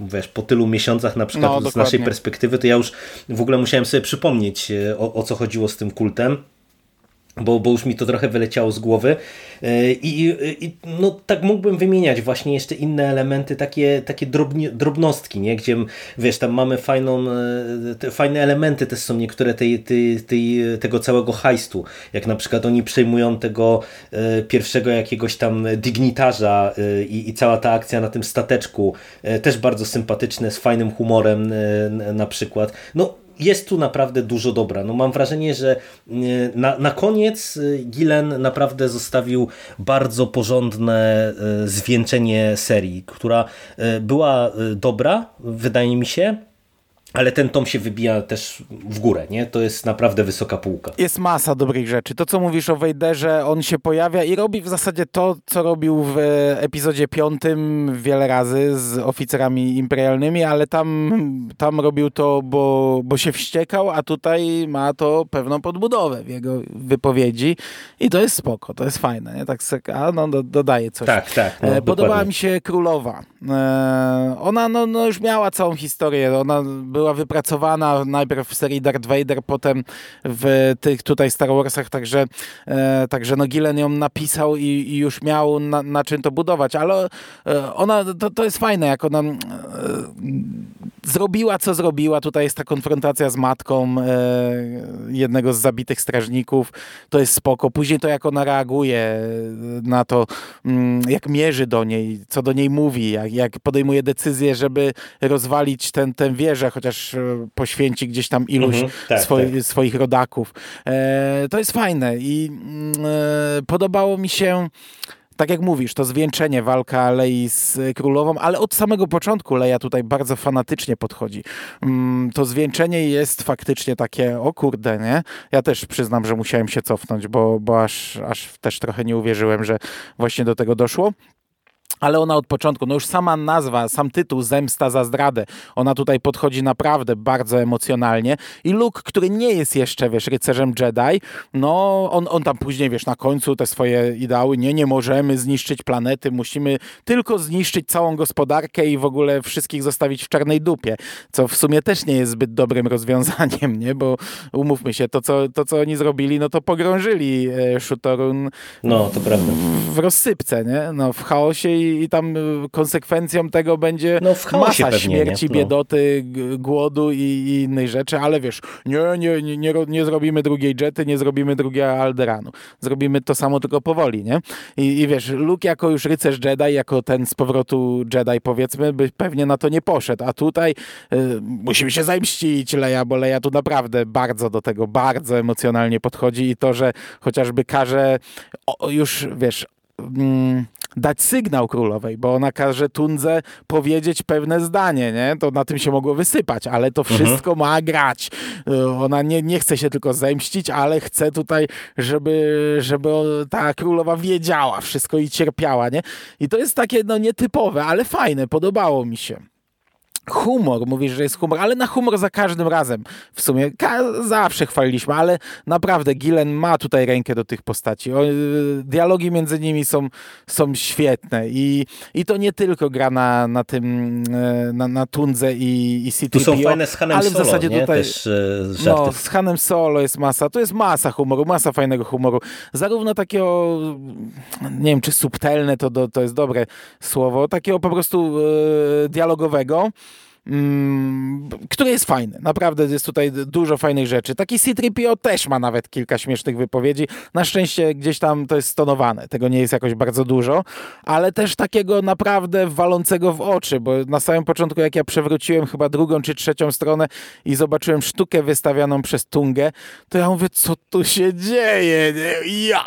wiesz, po tylu miesiącach na przykład no, z naszej perspektywy, to ja już w ogóle musiałem sobie przypomnieć o, o co chodziło z tym kultem bo, bo już mi to trochę wyleciało z głowy e, i, i no, tak mógłbym wymieniać właśnie jeszcze inne elementy, takie, takie drobnie, drobnostki, nie? gdzie wiesz, tam mamy fajną, e, fajne elementy też są niektóre tej, tej, tej, tego całego hajstu, jak na przykład oni przejmują tego e, pierwszego jakiegoś tam dignitarza i, i cała ta akcja na tym stateczku, też bardzo sympatyczne, z fajnym humorem na przykład. No jest tu naprawdę dużo dobra. No mam wrażenie, że e, na, na koniec e, Gilen naprawdę zostawił bardzo porządne e, zwieńczenie serii, która była dobra, wydaje mi się, ale ten tom się wybija też w górę, nie? To jest naprawdę wysoka półka. Jest masa dobrych rzeczy. To, co mówisz o Wejderze, on się pojawia i robi w zasadzie to, co robił w epizodzie piątym wiele razy z oficerami imperialnymi, ale tam, tam robił to, bo, bo się wściekał, a tutaj ma to pewną podbudowę w jego wypowiedzi i to jest spoko, to jest fajne, nie? Tak, a no, do, dodaje coś. Tak, tak. No, e, Podobała dokładnie. mi się Królowa. E, ona no, no już miała całą historię, ona była była wypracowana najpierw w serii Darth Vader, potem w tych tutaj Star Warsach, także, e, także no Gillen ją napisał i, i już miał na, na, czym to budować, ale e, ona, to, to jest fajne, jak ona e, zrobiła, co zrobiła. Tutaj jest ta konfrontacja z matką e, jednego z zabitych strażników. To jest spoko. Później to, jak ona reaguje na to, mm, jak mierzy do niej, co do niej mówi, jak, jak podejmuje decyzję, żeby rozwalić ten, tę wieżę, chociaż e, poświęci gdzieś tam iluś mhm, tak, swoi, tak. swoich rodaków. E, to jest fajne i mm, e, podobało mi się tak jak mówisz, to zwieńczenie, walka Lei z królową, ale od samego początku Leia tutaj bardzo fanatycznie podchodzi. Mm, to zwieńczenie jest faktycznie takie, o kurde, nie? Ja też przyznam, że musiałem się cofnąć, bo, bo aż, aż też trochę nie uwierzyłem, że właśnie do tego doszło ale ona od początku, no już sama nazwa, sam tytuł Zemsta za zdradę, ona tutaj podchodzi naprawdę bardzo emocjonalnie. I Luke, który nie jest jeszcze, wiesz, rycerzem Jedi, no on, on tam później, wiesz, na końcu te swoje ideały, nie, nie możemy zniszczyć planety, musimy tylko zniszczyć całą gospodarkę i w ogóle wszystkich zostawić w czarnej dupie, co w sumie też nie jest zbyt dobrym rozwiązaniem, nie, bo umówmy się, to co, to, co oni zrobili, no to pogrążyli e, Shutorun no, to prawda. w rozsypce, nie, no w chaosie i i, tam y, konsekwencją tego będzie no, masa pewnie, śmierci, no. biedoty, głodu i, i innej rzeczy, ale wiesz, nie, nie, nie, nie, nie zrobimy drugiej Jety, nie zrobimy drugiego Alderanu. Zrobimy to samo, tylko powoli, nie? I, I wiesz, Luke jako już rycerz Jedi, jako ten z powrotu Jedi powiedzmy, by pewnie na to nie poszedł, a tutaj y, musimy się zemścić Leia, bo Leia tu naprawdę bardzo do tego, bardzo emocjonalnie podchodzi i to, że chociażby każe o, już, wiesz, mm, dać sygnał królowej, bo ona każe Tundze powiedzieć pewne zdanie, nie? To na tym się mogło wysypać, ale to mhm. wszystko mhm. ma grać. Y, ona nie, nie chce się tylko zemścić, ale chce tutaj, żeby, żeby ta królowa wiedziała wszystko i cierpiała, nie? I to jest takie, no nietypowe, ale fajne, podobało mi się humor, mówisz, że jest humor, ale na humor za każdym razem w sumie zawsze chwaliliśmy, ale naprawdę Gillen ma tutaj rękę do tych postaci. O, y, dialogi między nimi są, są świetne i, i to nie tylko gra na, na tym, y, na, na Tundze i, i City Tu są fajne z Hanem ale Solo, w zasadzie nie? tutaj Też, e, no, z Hanem Solo jest masa, tu jest masa humoru, masa fajnego humoru, zarówno takiego nie wiem, czy subtelne to, to, to jest dobre słowo, takiego po prostu e, dialogowego, który jest fajny. Naprawdę jest tutaj dużo fajnych rzeczy. Taki C-3PO też ma nawet kilka śmiesznych wypowiedzi. Na szczęście gdzieś tam to jest stonowane. Tego nie jest jakoś bardzo dużo, ale też takiego naprawdę walącego w oczy, bo na samym początku jak ja przewróciłem chyba drugą czy trzecią stronę i zobaczyłem sztukę wystawianą przez Tungę, to ja mówię, co tu się dzieje? Ja!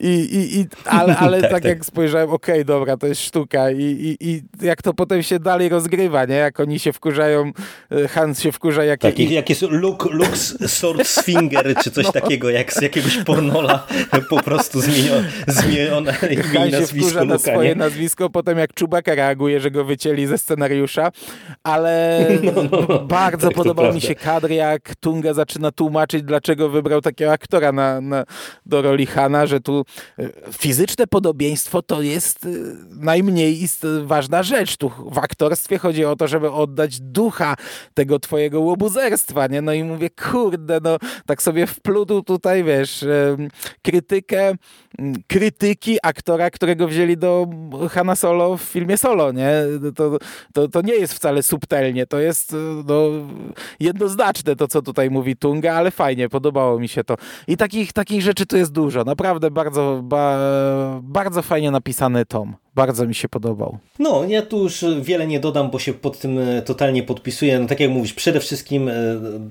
I, i, i ale ale tak, tak, jak spojrzałem, okej, okay, dobra, to jest sztuka I, i, i jak to potem się dalej rozgrywa, nie? Jak oni się wkurzają, e, Hans się wkurza, jak... Tak, jak jest Luke, Luke Swordsfinger, czy coś no. takiego, jak z jakiegoś pornola po prostu zmienione, zmienione Han się wkurza na swoje nazwisko, potem jak Czubaka reaguje, że go wycięli ze scenariusza, ale no, no, no. bardzo tak podobał mi się kadr, jak Tunga zaczyna tłumaczyć, dlaczego wybrał takiego aktora na, na, do roli Hana, że tu e, fizyczne podobieństwo to jest e, najmniej ważna rzecz. Tu w aktorstwie chodzi o to, żeby oddać oddać ducha tego twojego łobuzerstwa, nie? No i mówię, kurde, no tak sobie wplótł tutaj, wiesz, krytykę, krytyki aktora, którego wzięli do Hanna Solo w filmie Solo, nie? To, to, to nie jest wcale subtelnie, to jest no, jednoznaczne to, co tutaj mówi Tunga, ale fajnie, podobało mi się to. I takich, takich rzeczy tu jest dużo, naprawdę bardzo, ba, bardzo fajnie napisany tom. Bardzo mi się podobał. No, ja tu już wiele nie dodam, bo się pod tym e, totalnie podpisuję. No, tak jak mówisz, przede wszystkim e,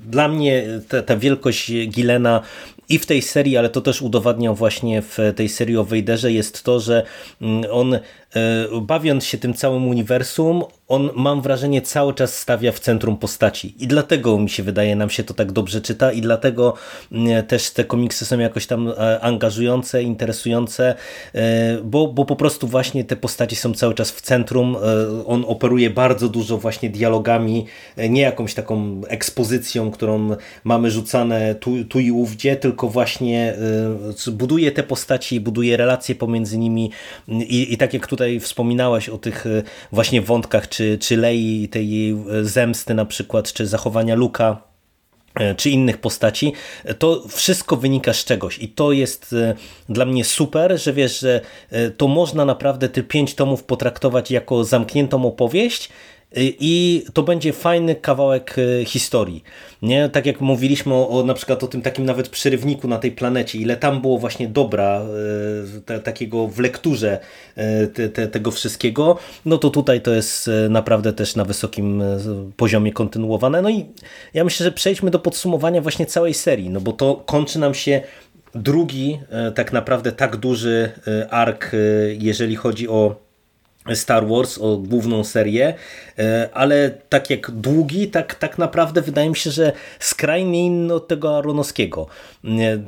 dla mnie ta, ta wielkość Gilena i w tej serii, ale to też udowadniał właśnie w tej serii o Wejderze, jest to, że mm, on e, bawiąc się tym całym uniwersum, on mam wrażenie cały czas stawia w centrum postaci. I dlatego mi się wydaje, nam się to tak dobrze czyta i dlatego mm, też te komiksy są jakoś tam e, angażujące, interesujące, e, bo, bo po prostu właśnie te postaci są cały czas w centrum, on operuje bardzo dużo właśnie dialogami, nie jakąś taką ekspozycją, którą mamy rzucane tu, tu i ówdzie, tylko właśnie buduje te postaci, buduje relacje pomiędzy nimi i, i tak jak tutaj wspominałaś o tych y, właśnie wątkach, czy, czy Lei, tej jej zemsty na przykład, czy zachowania Luka, czy innych postaci, to wszystko wynika z czegoś. I to jest dla mnie super, że wiesz, że to można naprawdę te pięć tomów potraktować jako zamkniętą opowieść i to będzie fajny kawałek historii. Nie? Tak jak mówiliśmy o, o, na przykład o tym takim nawet przerywniku na tej planecie, ile tam było właśnie dobra e, te, takiego w lekturze te, te, tego wszystkiego, no to tutaj to jest naprawdę też na wysokim poziomie kontynuowane. No i ja myślę, że przejdźmy do podsumowania właśnie całej serii, no bo to kończy nam się drugi tak naprawdę tak duży ark, jeżeli chodzi o Star Wars, o główną serię, ale tak jak długi, tak, tak naprawdę wydaje mi się, że skrajnie inny od tego Aronowskiego.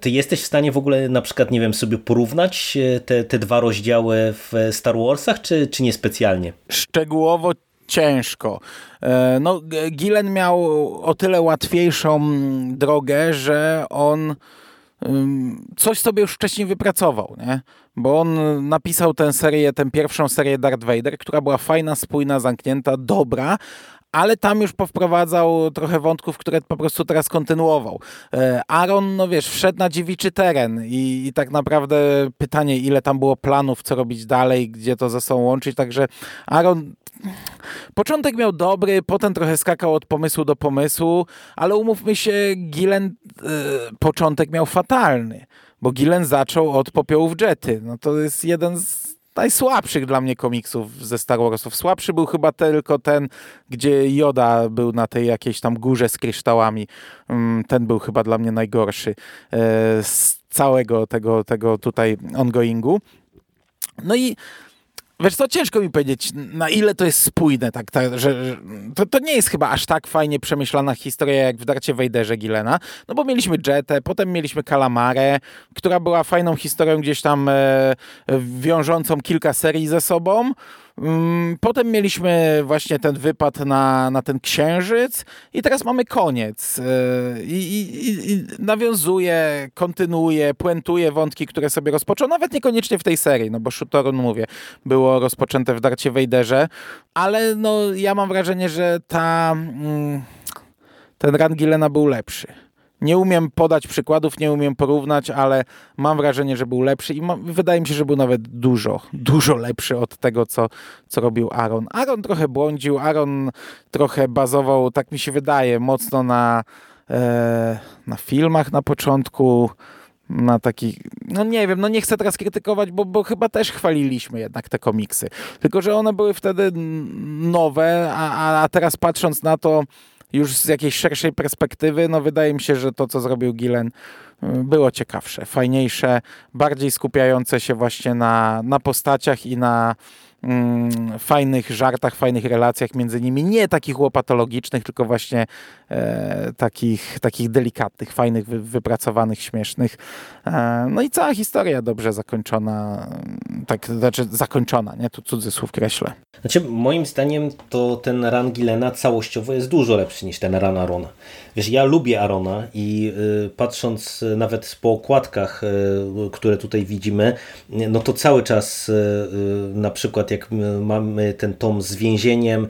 Ty jesteś w stanie w ogóle na przykład, nie wiem, sobie porównać te, te dwa rozdziały w Star Warsach, czy, czy niespecjalnie? Szczegółowo ciężko. E, no, Gillen miał o tyle łatwiejszą drogę, że on coś sobie już wcześniej wypracował, nie? Bo on napisał tę serię, tę pierwszą serię Darth Vader, która była fajna, spójna, zamknięta, dobra, ale tam już powprowadzał trochę wątków, które po prostu teraz kontynuował. E, Aaron, no wiesz, wszedł na dziewiczy teren i, i, tak naprawdę pytanie, ile tam było planów, co robić dalej, gdzie to ze sobą łączyć, także Aaron Początek miał dobry, potem trochę skakał od pomysłu do pomysłu, ale umówmy się, Gillen y, początek miał fatalny, bo Gillen zaczął od popiołów Jety. No to jest jeden z najsłabszych dla mnie komiksów ze Star Warsów. Słabszy był chyba tylko ten, gdzie Yoda był na tej jakiejś tam górze z kryształami. Mm, ten był chyba dla mnie najgorszy e, z całego tego, tego tutaj ongoingu. No i Wiesz co, ciężko mi powiedzieć, na ile to jest spójne, tak, tak że, że to, to nie jest chyba aż tak fajnie przemyślana historia jak w Darcie Wejderze Gilena, no bo mieliśmy Jetę, potem mieliśmy Kalamarę, która była fajną historią gdzieś tam e, wiążącą kilka serii ze sobą, potem mieliśmy właśnie ten wypad na, na ten księżyc i teraz mamy koniec. E, I, i, i nawiązuje, kontynuuje, puentuje wątki, które sobie rozpoczął, nawet niekoniecznie w tej serii, no bo Shutorun, mówię, było rozpoczęte w Darcie Wejderze, ale no ja mam wrażenie, że ta, mm, ten run Gilena był lepszy. Nie umiem podać przykładów, nie umiem porównać, ale mam wrażenie, że był lepszy i wydaje mi się, że był nawet dużo, dużo lepszy od tego, co, co robił Aaron. Aaron trochę błądził, Aaron trochę bazował, tak mi się wydaje, mocno na, e, na filmach na początku, na takich, no nie wiem, no nie chcę teraz krytykować, bo, bo chyba też chwaliliśmy jednak te komiksy. Tylko, że one były wtedy nowe, a, a teraz patrząc na to, już z jakiejś szerszej perspektywy, no wydaje mi się, że to, co zrobił Gillen, y, było ciekawsze, fajniejsze, bardziej skupiające się właśnie na, na postaciach i na mm, fajnych żartach, fajnych relacjach między nimi. Nie takich łopatologicznych, tylko właśnie e, takich, takich delikatnych, fajnych, wy, wypracowanych, śmiesznych. E, no i cała historia dobrze zakończona, tak, znaczy zakończona, nie? Tu cudzysłów kreślę. Znaczy, moim zdaniem to ten run Gilena całościowo jest dużo lepszy niż ten run Arona. Wiesz, ja lubię Arona i y, patrząc nawet po okładkach, y, które tutaj widzimy, no to cały czas y, na przykład jak mamy ten tom z więzieniem,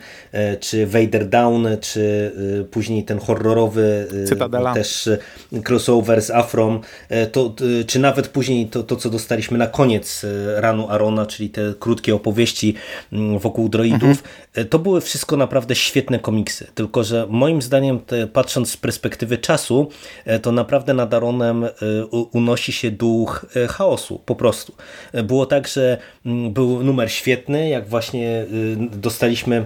czy Vader Down, czy później ten horrorowy Cytadela. też crossover z Afrom, to, czy nawet później to, to, co dostaliśmy na koniec ranu Arona, czyli te krótkie opowieści mm, wokół droidów, mhm. to były wszystko naprawdę świetne komiksy. Tylko, że moim zdaniem, te, patrząc perspektywy czasu, e, to naprawdę nad Aronem e, unosi się duch e, chaosu, po prostu. Było tak, że mm, był numer świetny, jak właśnie dostaliśmy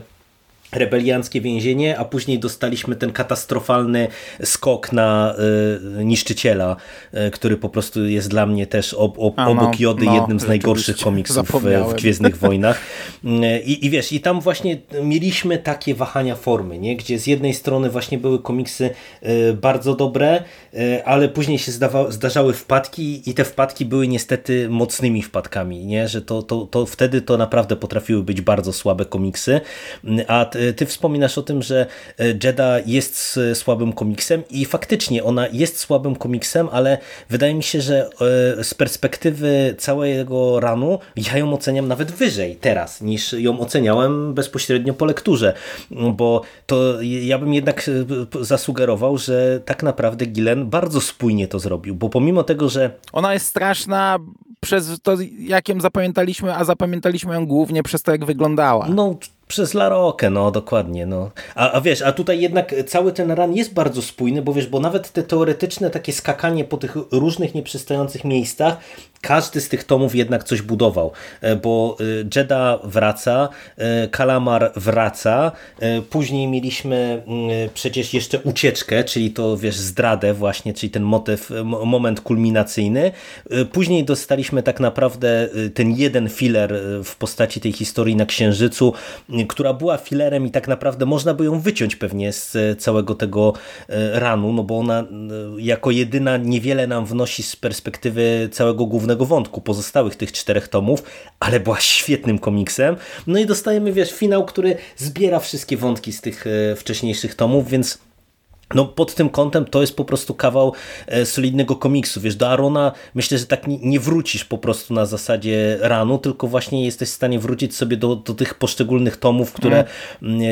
rebelianckie więzienie, a później dostaliśmy ten katastrofalny skok na y, niszczyciela, y, który po prostu jest dla mnie też ob, ob, a, obok Jody no, jednym z najgorszych komiksów w, w Gwiezdnych Wojnach. I, I wiesz, i tam właśnie mieliśmy takie wahania formy, nie? gdzie z jednej strony właśnie były komiksy y, bardzo dobre, ale później się zdawa, zdarzały wpadki i te wpadki były niestety mocnymi wpadkami, nie? że to, to, to wtedy to naprawdę potrafiły być bardzo słabe komiksy, a ty wspominasz o tym, że e, Jedda jest słabym komiksem i faktycznie ona jest słabym komiksem, ale wydaje mi się, że e, z perspektywy całego ranu ja ją oceniam nawet wyżej teraz niż ją oceniałem bezpośrednio po lekturze, bo to ja bym jednak zasugerował, że tak naprawdę Gillen bardzo spójnie to zrobił, bo pomimo tego, że ona jest straszna przez to, jak ją zapamiętaliśmy, a zapamiętaliśmy ją głównie przez to, jak wyglądała. No Przez Larokę, no dokładnie. No. A, a wiesz, a tutaj jednak cały ten ran jest bardzo spójny, bo wiesz, bo nawet te teoretyczne takie skakanie po tych różnych nieprzystających miejscach, każdy z tych tomów jednak coś budował, e, bo e, Jedda wraca, e, Kalamar wraca, później mieliśmy mm, przecież jeszcze ucieczkę, czyli to wiesz, zdradę właśnie, czyli ten motyw, moment kulminacyjny. Później dostaliśmy tak naprawdę ten jeden filler w postaci tej historii na Księżycu, która była filerem i tak naprawdę można by ją wyciąć pewnie z całego tego ranu, no bo ona jako jedyna niewiele nam wnosi z perspektywy całego głównego wątku pozostałych tych czterech tomów, ale była świetnym komiksem. No i dostajemy, wiesz, finał, który zbiera wszystkie wątki z tych e, wcześniejszych tomów, więc no pod tym kątem to jest po prostu kawał e, solidnego komiksu. Wiesz, do Arona myślę, że tak nie wrócisz po prostu na zasadzie ranu, tylko właśnie jesteś w stanie wrócić sobie do, do tych poszczególnych tomów, które mm.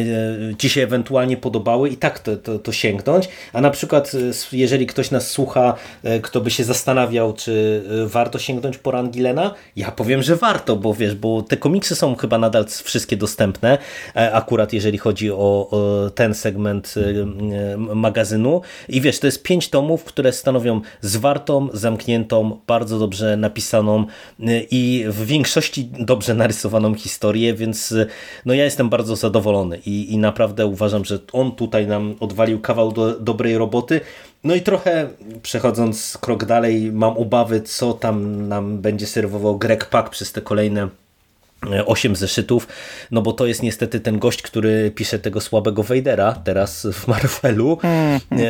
E, ci się ewentualnie podobały i tak to, to, to sięgnąć. A na przykład e, jeżeli ktoś nas słucha, kto by się zastanawiał, czy warto sięgnąć po Rangilena, ja powiem, że warto, bo wiesz, bo te komiksy są chyba nadal wszystkie dostępne, akurat jeżeli chodzi o, o ten segment magazynu magazynu i wiesz, to jest pięć tomów, które stanowią zwartą, zamkniętą, bardzo dobrze napisaną y, i w większości dobrze narysowaną historię, więc y, no ja jestem bardzo zadowolony i, i naprawdę uważam, że on tutaj nam odwalił kawał do, dobrej roboty. No i trochę przechodząc krok dalej, mam obawy, co tam nam będzie serwował Greg Pak przez te kolejne 8 zeszytów, no bo to jest niestety ten gość, który pisze tego słabego Vadera teraz w Marvelu.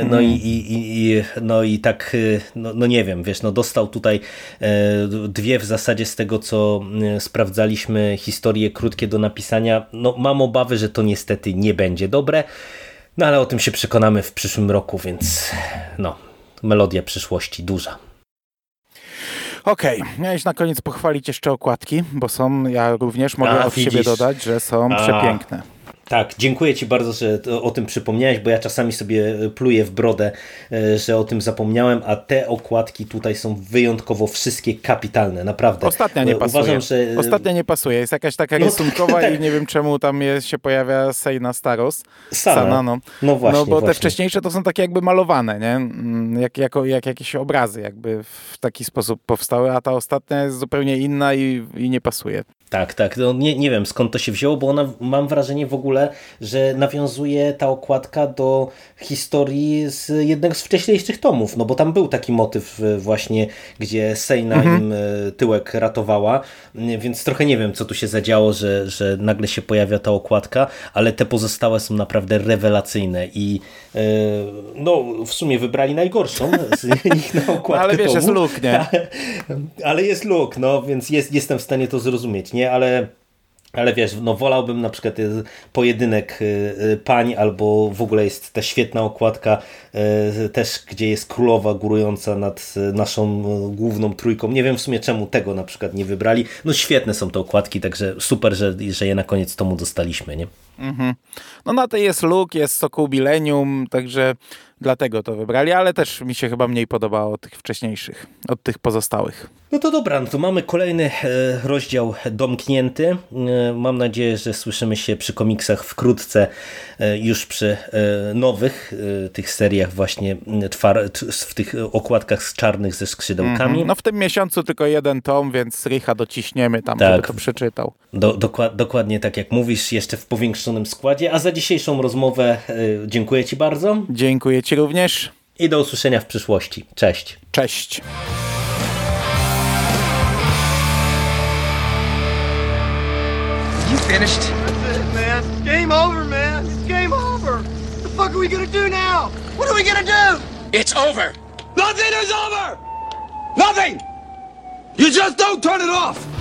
No i, i, i, no i tak, no, no, nie wiem, wiesz, no dostał tutaj e, dwie w zasadzie z tego, co e, sprawdzaliśmy, historie krótkie do napisania. No mam obawy, że to niestety nie będzie dobre, no ale o tym się przekonamy w przyszłym roku, więc no, melodia przyszłości duża. Okej, okay. miałeś na koniec pochwalić jeszcze okładki, bo są, ja również mogę A, od widzisz. siebie dodać, że są A. przepiękne. Tak, dziękuję Ci bardzo, że o tym przypomniałeś, bo ja czasami sobie pluję w brodę, e, że o tym zapomniałem, a te okładki tutaj są wyjątkowo wszystkie kapitalne, naprawdę. Ostatnia nie pasuje. Uważam, że... Ostatnia nie pasuje, jest jakaś taka no, rysunkowa tak. i nie wiem czemu tam jest, się pojawia Sejna Staros. Sana. Sana no. no właśnie. No bo właśnie. te wcześniejsze to są takie jakby malowane, nie? Mm, jak, jako, jak jakieś obrazy jakby w taki sposób powstały, a ta ostatnia jest zupełnie inna i, i nie pasuje. Tak, tak. No nie, nie wiem skąd to się wzięło, bo ona mam wrażenie w ogóle, że nawiązuje ta okładka do historii z jednego z wcześniejszych tomów, no bo tam był taki motyw e, właśnie, gdzie Sejna mhm. im e, tyłek ratowała, więc trochę nie wiem co tu się zadziało, że, że nagle się pojawia ta okładka, ale te pozostałe są naprawdę rewelacyjne i no w sumie wybrali najgorszą z nich na okładkę Ale wiesz, tomu. jest look, nie? Ale jest look, no więc jest, jestem w stanie to zrozumieć, nie? ale ale wiesz, no wolałbym na przykład pojedynek y, y, pań, albo w ogóle jest ta świetna okładka też, gdzie jest królowa górująca nad naszą główną trójką. Nie wiem w sumie czemu tego na przykład nie wybrali. No świetne są te okładki, także super, że, że je na koniec tomu dostaliśmy, nie? Mhm. No na tej jest look, jest Sokół Millennium, także dlatego to wybrali, ale też mi się chyba mniej podobało od tych wcześniejszych, od tych pozostałych. No to dobra, no to mamy kolejny e, rozdział domknięty. E, mam nadzieję, że słyszymy się przy komiksach wkrótce, e, już przy nowych tych seriach właśnie w tych okładkach z czarnych ze skrzydełkami. Mm -hmm. No w tym miesiącu tylko jeden tom, więc Rycha dociśniemy tam, tak. żeby to przeczytał. Do, dokład, dokładnie tak jak mówisz, jeszcze w składzie. A za dzisiejszą rozmowę dziękuję Ci bardzo. Dziękuję Ci również. I do usłyszenia w przyszłości. Cześć. Cześć. You finished? That's it, man. It's game over, man. It's game over. What the fuck are we gonna do now? What are we gonna do? It's over. Nothing is over. Nothing. You just don't turn it off.